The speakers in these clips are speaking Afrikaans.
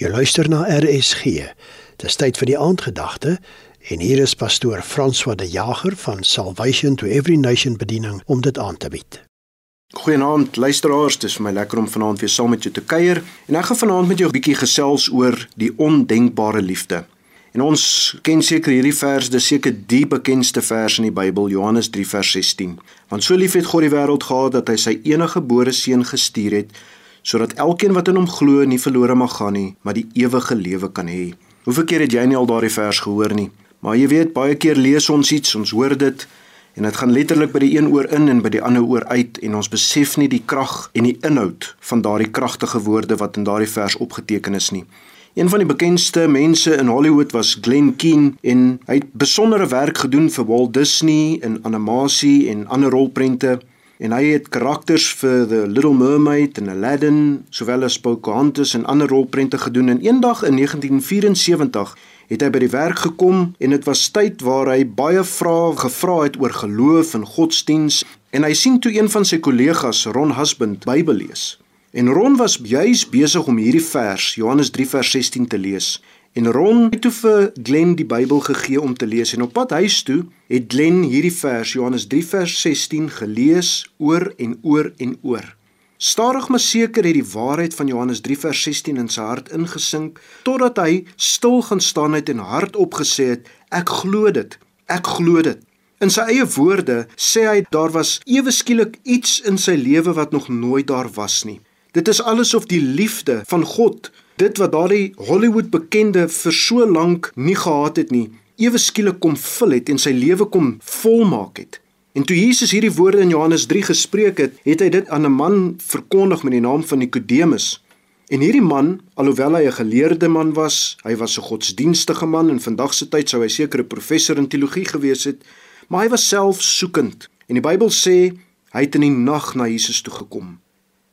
Jy luister na RSG. Dis tyd vir die aandgedagte en hier is pastoor François de Jager van Salvation to Every Nation bediening om dit aan te bied. Goeienaand luisteraars, dis vir my lekker om vanaand weer saam met jou te kuier en ek gaan vanaand met jou 'n bietjie gesels oor die ondenkbare liefde. En ons ken seker hierdie vers, dis seker die bekendste vers in die Bybel, Johannes 3 vers 16. Want so lief het God die wêreld gehad dat hy sy enige gebore seun gestuur het sodat elkeen wat in hom glo nie verlore mag gaan nie, maar die ewige lewe kan hê. Hoeveel keer het jy nie al daardie vers gehoor nie? Maar jy weet, baie keer lees ons iets, ons hoor dit en dit gaan letterlik by die een oor in en by die ander oor uit en ons besef nie die krag en die inhoud van daardie kragtige woorde wat in daardie vers opgeteken is nie. Een van die bekendste mense in Hollywood was Glenn Keane en hy het besondere werk gedoen vir Walt Disney in animasie en ander rolprente en hy het karakters vir The Little Mermaid en Aladdin, sowel as Pocahontas en ander rolprente gedoen en eendag in 1974 het hy by die werk gekom en dit was tyd waar hy baie vrae gevra het oor geloof en godsdiens en hy sien toe een van sy kollegas, Ron Husband, Bybel lees. En Ron was juis besig om hierdie vers, Johannes 3 vers 16 te lees. En Ron het toe vir Glenn die Bybel gegee om te lees en op pad huis toe het Glenn hierdie vers Johannes 3 vers 16 gelees oor en oor en oor. Stadig maar seker het die waarheid van Johannes 3 vers 16 in sy hart ingesink totdat hy stil gaan staan het en hardop gesê het ek glo dit. Ek glo dit. In sy eie woorde sê hy daar was ewe skielik iets in sy lewe wat nog nooit daar was nie. Dit is alles of die liefde van God dit wat daardie Hollywood bekende vir so lank nie gehad het nie, ewe skielik kom vul het en sy lewe kom volmaak het. En toe Jesus hierdie woorde in Johannes 3 gespreek het, het hy dit aan 'n man verkondig met die naam van Nikodemus. En hierdie man, alhoewel hy 'n geleerde man was, hy was 'n godsdienstige man en vandag se tyd sou hy seker 'n professor in teologie gewees het, maar hy was self soekend. En die Bybel sê hy het in die nag na Jesus toe gekom.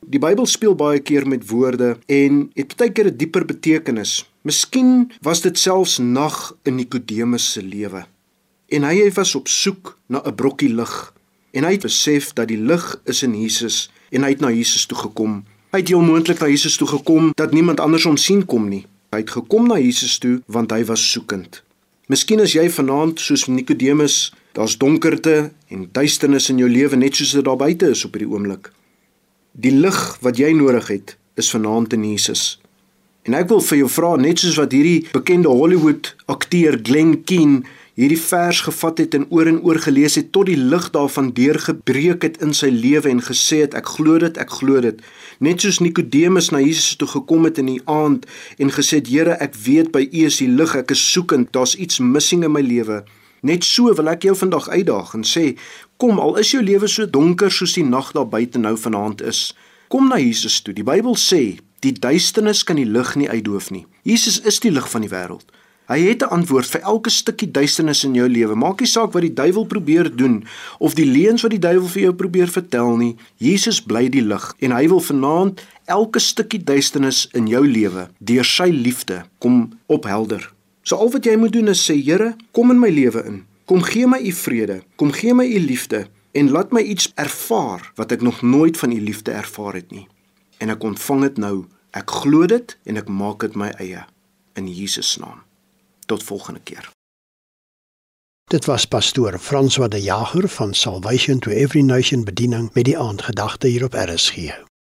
Die Bybel speel baie keer met woorde en het baie keer 'n dieper betekenis. Miskien was dit selfs nag in Nikodemus se lewe. En hy was op soek na 'n brokkie lig. En hy het besef dat die lig is in Jesus en hy het na Jesus toe gekom. Hy het heel moontlik na Jesus toe gekom dat niemand anders hom sien kom nie. Hy het gekom na Jesus toe want hy was soekend. Miskien as jy vanaand soos Nikodemus, daar's donkerte en duisternis in jou lewe net soos dit daar buite is op hierdie oomblik. Die lig wat jy nodig het, is vanaand in Jesus. En ek wil vir jou vra net soos wat hierdie bekende Hollywood akteur Glenn Keane hierdie vers gevat het en oor en oor gelees het tot die lig daarvan deurgebreek het in sy lewe en gesê het ek glo dit, ek glo dit. Net soos Nikodemus na Jesus toe gekom het in die aand en gesê het Here, ek weet by U is die lig, ek is soekend, daar's iets missing in my lewe. Net so wil ek jou vandag uitdaag en sê, kom al is jou lewe so donker soos die nag daar buite nou vanaand is, kom na Jesus toe. Die Bybel sê, die duisternis kan die lig nie uitdoof nie. Jesus is die lig van die wêreld. Hy het 'n antwoord vir elke stukkie duisternis in jou lewe. Maak nie saak wat die duiwel probeer doen of die leuns wat die duiwel vir jou probeer vertel nie. Jesus bly die lig en hy wil vanaand elke stukkie duisternis in jou lewe deur sy liefde kom ophelder. So al wat jy moet doen is sê Here, kom in my lewe in. Kom gee my u vrede, kom gee my u liefde en laat my iets ervaar wat ek nog nooit van u liefde ervaar het nie. En ek ontvang dit nou. Ek glo dit en ek maak dit my eie in Jesus naam. Tot volgende keer. Dit was pastoor François de Jager van Salvation to Every Nation bediening met die aandgedagte hier op RSG.